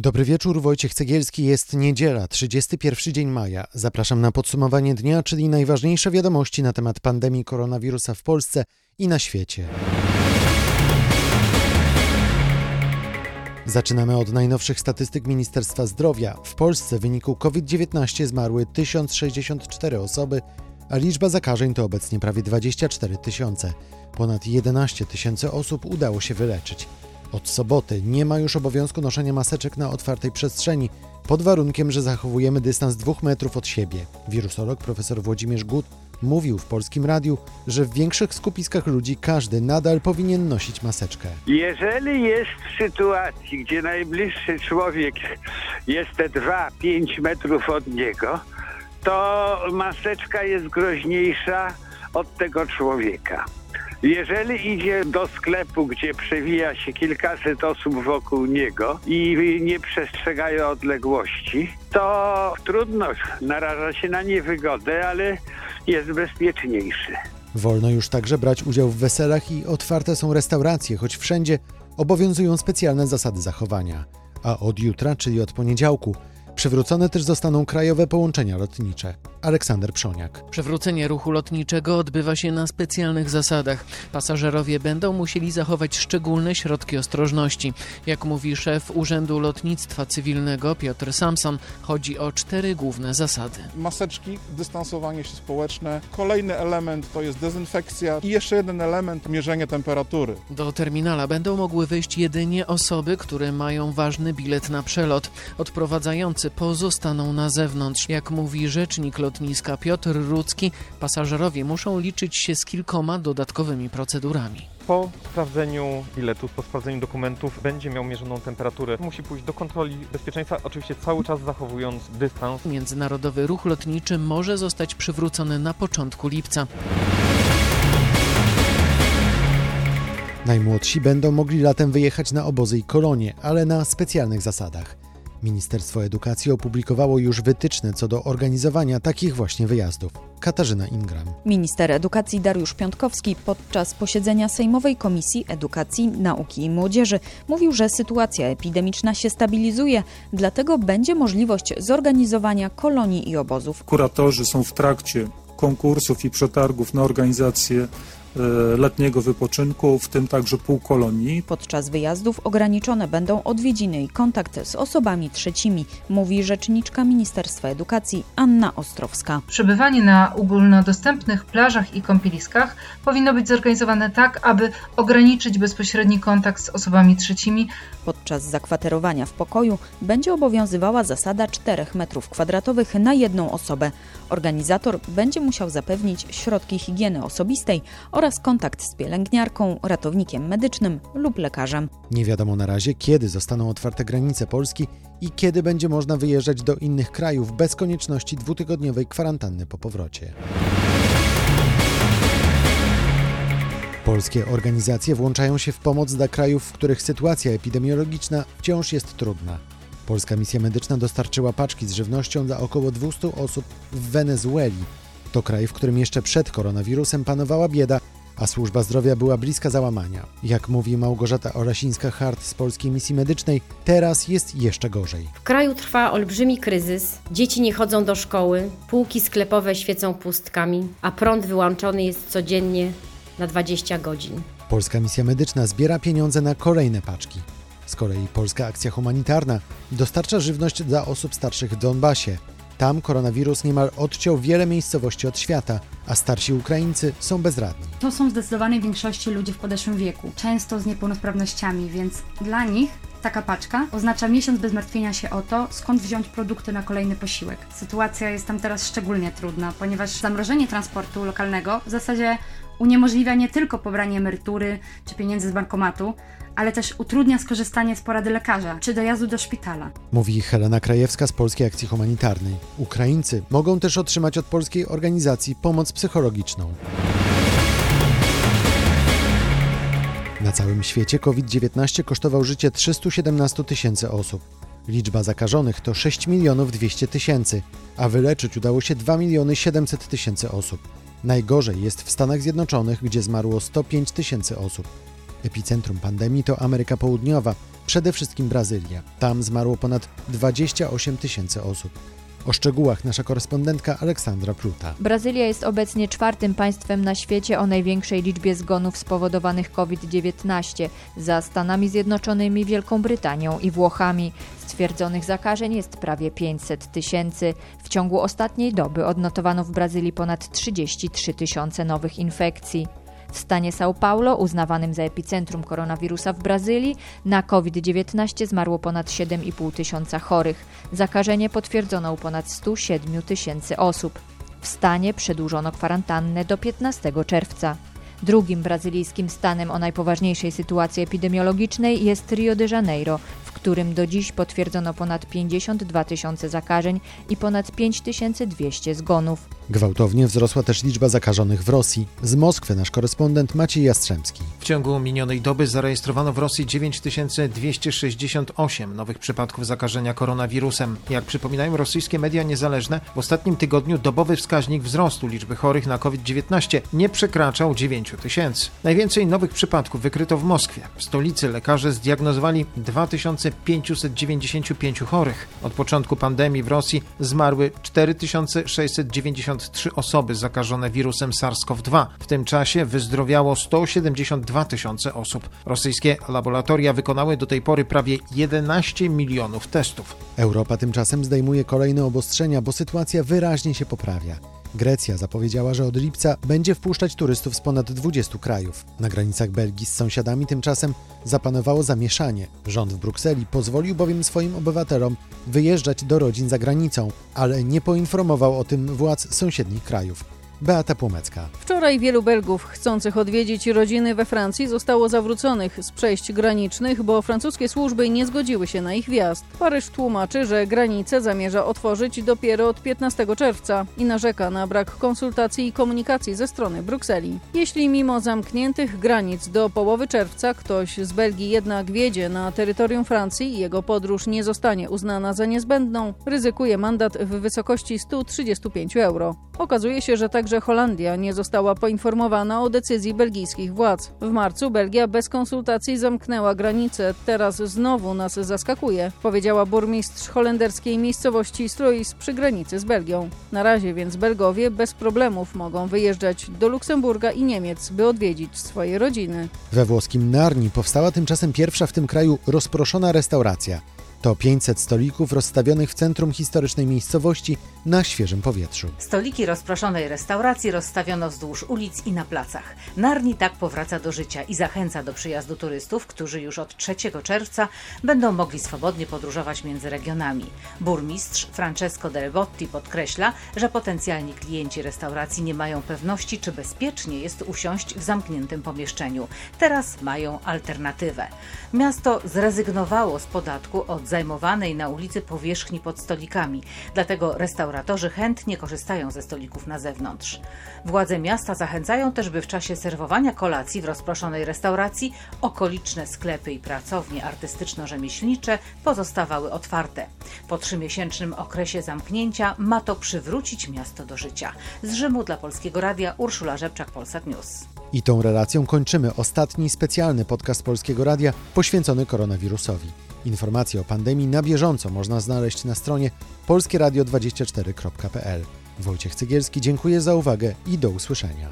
Dobry wieczór, Wojciech Cegielski. Jest niedziela, 31 dzień maja. Zapraszam na podsumowanie dnia, czyli najważniejsze wiadomości na temat pandemii koronawirusa w Polsce i na świecie. Zaczynamy od najnowszych statystyk Ministerstwa Zdrowia. W Polsce w wyniku COVID-19 zmarły 1064 osoby, a liczba zakażeń to obecnie prawie 24 tysiące. Ponad 11 tysięcy osób udało się wyleczyć. Od soboty nie ma już obowiązku noszenia maseczek na otwartej przestrzeni, pod warunkiem, że zachowujemy dystans dwóch metrów od siebie. Wirusolog profesor Włodzimierz Gut mówił w polskim radiu, że w większych skupiskach ludzi każdy nadal powinien nosić maseczkę. Jeżeli jest w sytuacji, gdzie najbliższy człowiek jest te 2-5 metrów od niego, to maseczka jest groźniejsza od tego człowieka. Jeżeli idzie do sklepu, gdzie przewija się kilkaset osób wokół niego i nie przestrzegają odległości, to trudno, naraża się na niewygodę, ale jest bezpieczniejszy. Wolno już także brać udział w weselach i otwarte są restauracje, choć wszędzie obowiązują specjalne zasady zachowania. A od jutra, czyli od poniedziałku, Przywrócone też zostaną krajowe połączenia lotnicze. Aleksander Przoniak. Przywrócenie ruchu lotniczego odbywa się na specjalnych zasadach. Pasażerowie będą musieli zachować szczególne środki ostrożności. Jak mówi szef Urzędu Lotnictwa Cywilnego Piotr Samson, chodzi o cztery główne zasady. Maseczki, dystansowanie się społeczne. Kolejny element to jest dezynfekcja i jeszcze jeden element mierzenie temperatury. Do terminala będą mogły wyjść jedynie osoby, które mają ważny bilet na przelot. Odprowadzający pozostaną na zewnątrz. Jak mówi rzecznik lotniska Piotr Rudzki, pasażerowie muszą liczyć się z kilkoma dodatkowymi procedurami. Po sprawdzeniu biletów, po sprawdzeniu dokumentów będzie miał mierzoną temperaturę. Musi pójść do kontroli bezpieczeństwa, oczywiście cały czas zachowując dystans. Międzynarodowy ruch lotniczy może zostać przywrócony na początku lipca. Najmłodsi będą mogli latem wyjechać na obozy i kolonie, ale na specjalnych zasadach. Ministerstwo Edukacji opublikowało już wytyczne co do organizowania takich właśnie wyjazdów. Katarzyna Ingram. Minister Edukacji Dariusz Piątkowski podczas posiedzenia Sejmowej Komisji Edukacji, Nauki i Młodzieży mówił, że sytuacja epidemiczna się stabilizuje, dlatego będzie możliwość zorganizowania kolonii i obozów. Kuratorzy są w trakcie konkursów i przetargów na organizację letniego wypoczynku, w tym także półkolonii. Podczas wyjazdów ograniczone będą odwiedziny i kontakt z osobami trzecimi, mówi rzeczniczka Ministerstwa Edukacji Anna Ostrowska. Przebywanie na ogólnodostępnych plażach i kąpieliskach powinno być zorganizowane tak, aby ograniczyć bezpośredni kontakt z osobami trzecimi. Podczas zakwaterowania w pokoju będzie obowiązywała zasada 4 m2 na jedną osobę. Organizator będzie musiał zapewnić środki higieny osobistej oraz kontakt z pielęgniarką, ratownikiem medycznym lub lekarzem. Nie wiadomo na razie, kiedy zostaną otwarte granice Polski i kiedy będzie można wyjeżdżać do innych krajów bez konieczności dwutygodniowej kwarantanny po powrocie. Polskie organizacje włączają się w pomoc dla krajów, w których sytuacja epidemiologiczna wciąż jest trudna. Polska misja medyczna dostarczyła paczki z żywnością dla około 200 osób w Wenezueli. To kraj, w którym jeszcze przed koronawirusem panowała bieda, a służba zdrowia była bliska załamania. Jak mówi Małgorzata Orasińska-Hart z Polskiej Misji Medycznej, teraz jest jeszcze gorzej. W kraju trwa olbrzymi kryzys, dzieci nie chodzą do szkoły, półki sklepowe świecą pustkami, a prąd wyłączony jest codziennie na 20 godzin. Polska Misja Medyczna zbiera pieniądze na kolejne paczki. Z kolei Polska Akcja Humanitarna dostarcza żywność dla osób starszych w Donbasie. Tam koronawirus niemal odciął wiele miejscowości od świata, a starsi Ukraińcy są bezradni. To są zdecydowanej większości ludzie w podeszłym wieku, często z niepełnosprawnościami, więc dla nich taka paczka oznacza miesiąc bez martwienia się o to, skąd wziąć produkty na kolejny posiłek. Sytuacja jest tam teraz szczególnie trudna, ponieważ zamrożenie transportu lokalnego w zasadzie uniemożliwia nie tylko pobranie emerytury czy pieniędzy z bankomatu, ale też utrudnia skorzystanie z porady lekarza czy dojazdu do szpitala. Mówi Helena Krajewska z Polskiej Akcji Humanitarnej. Ukraińcy mogą też otrzymać od polskiej organizacji pomoc psychologiczną. Na całym świecie COVID-19 kosztował życie 317 tysięcy osób. Liczba zakażonych to 6 milionów 200 tysięcy, a wyleczyć udało się 2 miliony 700 tysięcy osób. Najgorzej jest w Stanach Zjednoczonych, gdzie zmarło 105 tysięcy osób. Epicentrum pandemii to Ameryka Południowa, przede wszystkim Brazylia. Tam zmarło ponad 28 tysięcy osób. O szczegółach nasza korespondentka Aleksandra Pluta. Brazylia jest obecnie czwartym państwem na świecie o największej liczbie zgonów spowodowanych COVID-19 za Stanami Zjednoczonymi, Wielką Brytanią i Włochami. Stwierdzonych zakażeń jest prawie 500 tysięcy. W ciągu ostatniej doby odnotowano w Brazylii ponad 33 tysiące nowych infekcji. W stanie São Paulo, uznawanym za epicentrum koronawirusa w Brazylii, na COVID-19 zmarło ponad 7,5 tysiąca chorych. Zakażenie potwierdzono u ponad 107 tysięcy osób. W stanie przedłużono kwarantannę do 15 czerwca. Drugim brazylijskim stanem o najpoważniejszej sytuacji epidemiologicznej jest Rio de Janeiro, w którym do dziś potwierdzono ponad 52 tysiące zakażeń i ponad 5200 zgonów. Gwałtownie wzrosła też liczba zakażonych w Rosji. Z Moskwy nasz korespondent Maciej Jastrzębski. W ciągu minionej doby zarejestrowano w Rosji 9268 nowych przypadków zakażenia koronawirusem. Jak przypominają rosyjskie media niezależne, w ostatnim tygodniu dobowy wskaźnik wzrostu liczby chorych na COVID-19 nie przekraczał 9 tysięcy. Najwięcej nowych przypadków wykryto w Moskwie. W stolicy lekarze zdiagnozowali 2595 chorych. Od początku pandemii w Rosji zmarły 4693 osoby zakażone wirusem SARS-CoV-2. W tym czasie wyzdrowiało 172 tysiące osób. Rosyjskie laboratoria wykonały do tej pory prawie 11 milionów testów. Europa tymczasem zdejmuje kolejne obostrzenia, bo sytuacja wyraźnie się poprawia. Grecja zapowiedziała, że od lipca będzie wpuszczać turystów z ponad 20 krajów. Na granicach Belgii z sąsiadami tymczasem zapanowało zamieszanie. Rząd w Brukseli pozwolił bowiem swoim obywatelom wyjeżdżać do rodzin za granicą, ale nie poinformował o tym władz sąsiednich krajów. Beata Płomecka. Wczoraj wielu Belgów chcących odwiedzić rodziny we Francji zostało zawróconych z przejść granicznych, bo francuskie służby nie zgodziły się na ich wjazd. Paryż tłumaczy, że granice zamierza otworzyć dopiero od 15 czerwca i narzeka na brak konsultacji i komunikacji ze strony Brukseli. Jeśli mimo zamkniętych granic do połowy czerwca ktoś z Belgii jednak wjedzie na terytorium Francji i jego podróż nie zostanie uznana za niezbędną, ryzykuje mandat w wysokości 135 euro. Okazuje się, że także Holandia nie została poinformowana o decyzji belgijskich władz. W marcu Belgia bez konsultacji zamknęła granice. Teraz znowu nas zaskakuje, powiedziała burmistrz holenderskiej miejscowości Struis przy granicy z Belgią. Na razie więc Belgowie bez problemów mogą wyjeżdżać do Luksemburga i Niemiec, by odwiedzić swoje rodziny. We włoskim Narni powstała tymczasem pierwsza w tym kraju rozproszona restauracja. To 500 stolików rozstawionych w centrum historycznej miejscowości na świeżym powietrzu. Stoliki rozproszonej restauracji rozstawiono wzdłuż ulic i na placach. Narni tak powraca do życia i zachęca do przyjazdu turystów, którzy już od 3 czerwca będą mogli swobodnie podróżować między regionami. Burmistrz Francesco Del Botti podkreśla, że potencjalni klienci restauracji nie mają pewności, czy bezpiecznie jest usiąść w zamkniętym pomieszczeniu. Teraz mają alternatywę. Miasto zrezygnowało z podatku od zajmowanej na ulicy powierzchni pod stolikami, dlatego restauratorzy chętnie korzystają ze stolików na zewnątrz. Władze miasta zachęcają też, by w czasie serwowania kolacji w rozproszonej restauracji okoliczne sklepy i pracownie artystyczno-rzemieślnicze pozostawały otwarte. Po trzymiesięcznym okresie zamknięcia ma to przywrócić miasto do życia. Z Rzymu dla Polskiego Radia Urszula Rzepczak, Polsat News. I tą relacją kończymy ostatni specjalny podcast Polskiego Radia poświęcony koronawirusowi. Informacje o pandemii na bieżąco można znaleźć na stronie polskieradio24.pl. Wojciech Cygielski, dziękuję za uwagę i do usłyszenia.